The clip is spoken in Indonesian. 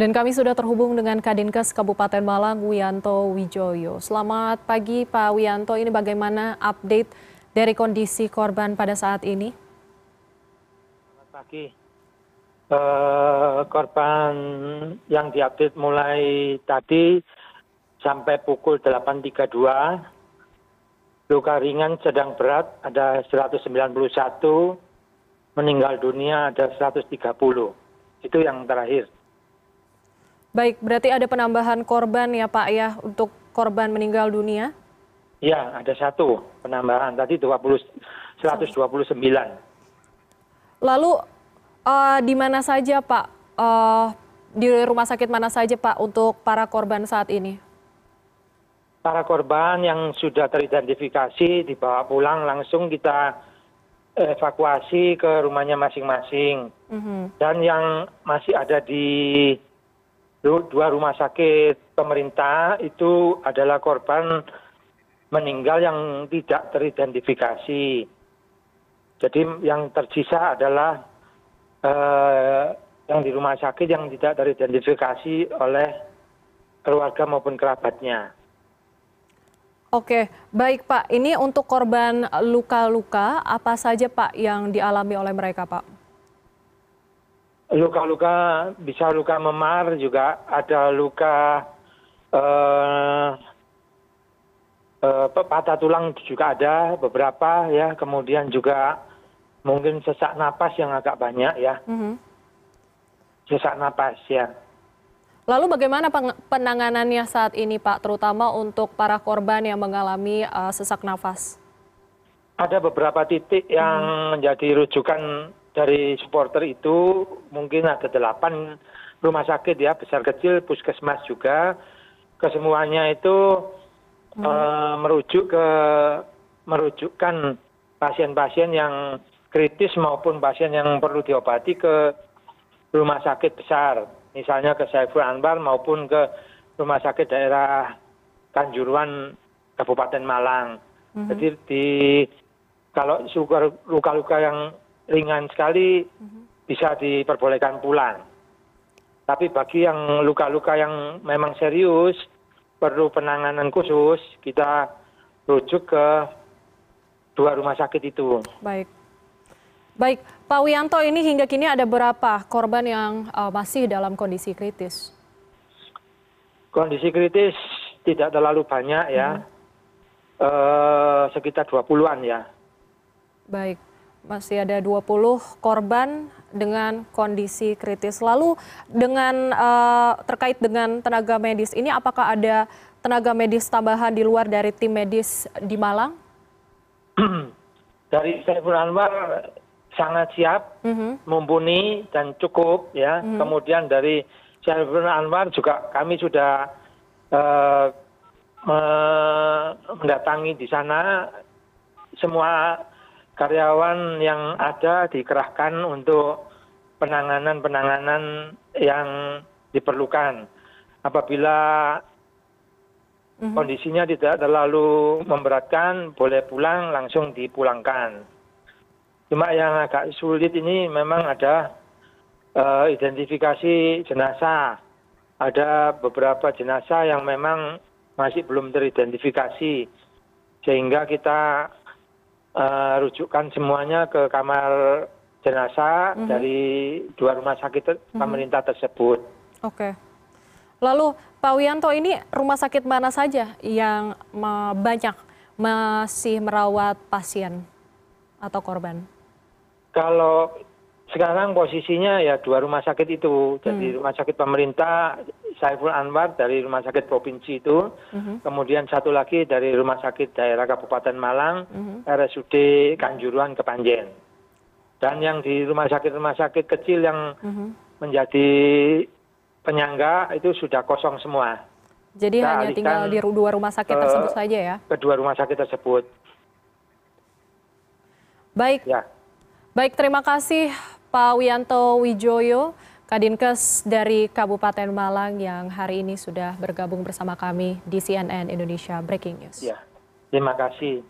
Dan kami sudah terhubung dengan Kadinkes Kabupaten Malang, Wianto Wijoyo. Selamat pagi Pak Wianto, ini bagaimana update dari kondisi korban pada saat ini? Selamat pagi. Uh, korban yang diupdate mulai tadi sampai pukul 8.32, luka ringan sedang berat ada 191, meninggal dunia ada 130. Itu yang terakhir. Baik, berarti ada penambahan korban ya Pak ya untuk korban meninggal dunia? Ya, ada satu penambahan tadi 20 129. Lalu uh, di mana saja Pak? Uh, di rumah sakit mana saja Pak untuk para korban saat ini? Para korban yang sudah teridentifikasi dibawa pulang langsung kita evakuasi ke rumahnya masing-masing. Mm -hmm. Dan yang masih ada di dua rumah sakit pemerintah itu adalah korban meninggal yang tidak teridentifikasi. Jadi yang tersisa adalah eh, yang di rumah sakit yang tidak teridentifikasi oleh keluarga maupun kerabatnya. Oke, baik Pak. Ini untuk korban luka-luka apa saja Pak yang dialami oleh mereka Pak? Luka luka bisa luka memar juga ada luka eh, eh, patah tulang juga ada beberapa ya kemudian juga mungkin sesak napas yang agak banyak ya mm-hmm. sesak napas ya Lalu bagaimana penanganannya saat ini Pak, terutama untuk para korban yang mengalami uh, sesak nafas? Ada beberapa titik yang hmm. menjadi rujukan dari supporter itu mungkin ada delapan rumah sakit ya besar kecil puskesmas juga kesemuanya itu hmm. uh, merujuk ke merujukkan pasien-pasien yang kritis maupun pasien yang perlu diobati ke rumah sakit besar misalnya ke Saiful Anwar maupun ke rumah sakit daerah Kanjuruan Kabupaten Malang. -hmm. Jadi di kalau luka-luka yang ringan sekali mhm. bisa diperbolehkan pulang. Tapi bagi yang luka luka yang memang serius perlu penanganan khusus kita rujuk ke dua rumah sakit itu. Baik. Baik, Pak Wianto ini hingga kini ada berapa korban yang uh, masih dalam kondisi kritis? Kondisi kritis tidak terlalu banyak ya, hmm. uh, sekitar 20-an ya. Baik masih ada 20 korban dengan kondisi kritis. Lalu dengan uh, terkait dengan tenaga medis ini apakah ada tenaga medis tambahan di luar dari tim medis di Malang? dari Saiful Anwar sangat siap, mm -hmm. mumpuni dan cukup ya. Mm -hmm. Kemudian dari Saiful Anwar juga kami sudah uh, mendatangi di sana semua karyawan yang ada dikerahkan untuk penanganan penanganan yang diperlukan. Apabila mhm. kondisinya tidak terlalu memberatkan boleh pulang langsung dipulangkan. Cuma yang agak sulit ini memang ada uh, identifikasi jenazah. Ada beberapa jenazah yang memang masih belum teridentifikasi. Sehingga kita rujukan semuanya ke kamar jenazah mhm. dari dua rumah sakit mhm. pemerintah tersebut. Oke. Lalu Pak Wianto ini rumah sakit mana saja yang banyak masih merawat pasien atau korban? Kalau sekarang posisinya ya dua rumah sakit itu jadi hmm. rumah sakit pemerintah saiful anwar dari rumah sakit provinsi itu hmm. kemudian satu lagi dari rumah sakit daerah kabupaten malang hmm. rsud kanjuruan kepanjen dan yang di rumah sakit rumah sakit kecil yang menjadi penyangga itu sudah kosong semua jadi hanya tinggal di dua rumah sakit tersebut saja ya kedua rumah sakit tersebut baik ya. Baik, terima kasih Pak Wianto Wijoyo, Kadinkes dari Kabupaten Malang yang hari ini sudah bergabung bersama kami di CNN Indonesia Breaking News. Ya, terima kasih.